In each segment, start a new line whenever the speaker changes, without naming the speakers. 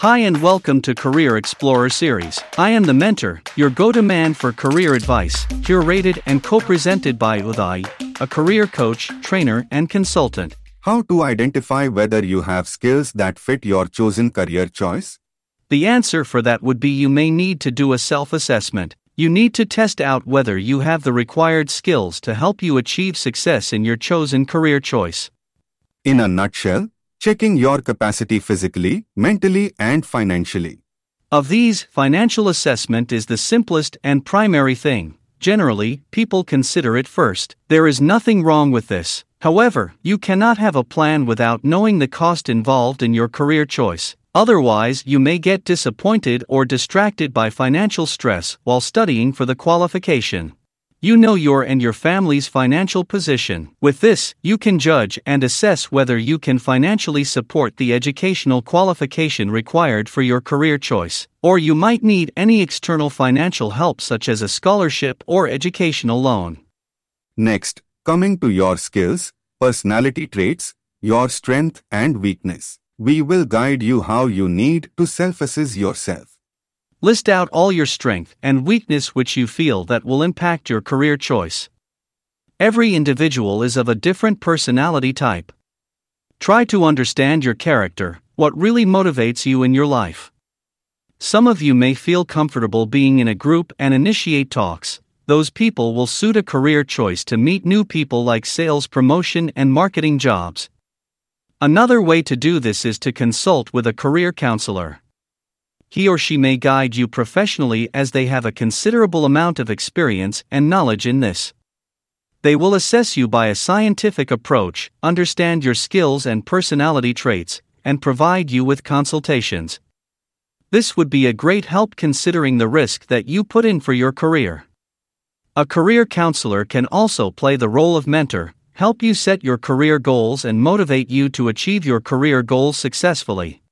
Hi and welcome to Career Explorer series. I am the mentor, your go-to man for career advice, curated and co-presented by Uday, a career coach, trainer and consultant.
How to identify whether you have skills that fit your chosen career choice?
The answer for that would be you may need to do a self-assessment. You need to test out whether you have the required skills to help you achieve success in your chosen career choice.
In a nutshell, checking your capacity physically, mentally, and financially.
Of these, financial assessment is the simplest and primary thing. Generally, people consider it first. There is nothing wrong with this. However, you cannot have a plan without knowing the cost involved in your career choice. Otherwise, you may get disappointed or distracted by financial stress while studying for the qualification. You know your and your family's financial position. With this, you can judge and assess whether you can financially support the educational qualification required for your career choice, or you might need any external financial help such as a scholarship or educational loan.
Next, coming to your skills, personality traits, your strength and weakness. We will guide you how you need to self assess yourself.
List out all your strength and weakness which you feel that will impact your career choice. Every individual is of a different personality type. Try to understand your character, what really motivates you in your life. Some of you may feel comfortable being in a group and initiate talks. Those people will suit a career choice to meet new people like sales promotion and marketing jobs. Another way to do this is to consult with a career counselor he or she may guide you professionally as they have a considerable amount of experience and knowledge in this. They will assess you by a scientific approach, understand your skills and personality traits, and provide you with consultations. This would be a great help considering the risk that you put in for your career. A career counselor can also play the role of mentor, help you set your career goals and motivate you to achieve your career goals successfully.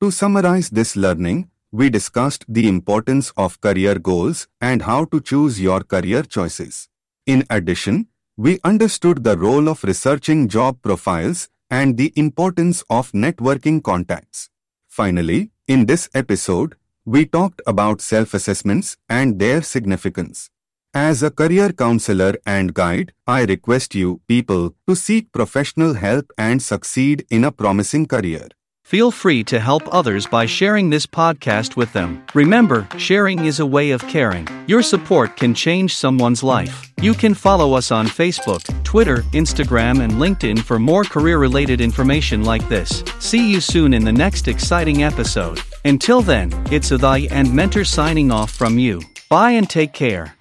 To summarize this learning, we discussed the importance of career goals and how to choose your career choices. In addition, we understood the role of researching job profiles and the importance of networking contacts. Finally, in this episode, we talked about self-assessments and their significance. As a career counselor and guide, I request you, people, to seek professional help and succeed in a promising career.
Feel free to help others by sharing this podcast with them. Remember, sharing is a way of caring. Your support can change someone's life. You can follow us on Facebook, Twitter, Instagram, and LinkedIn for more career related information like this. See you soon in the next exciting episode. Until then, it's Uday and Mentor signing off from you. Bye and take care.